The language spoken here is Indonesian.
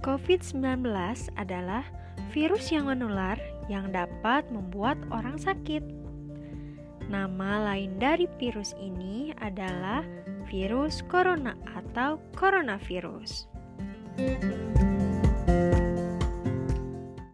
COVID-19 adalah virus yang menular yang dapat membuat orang sakit. Nama lain dari virus ini adalah virus corona atau coronavirus.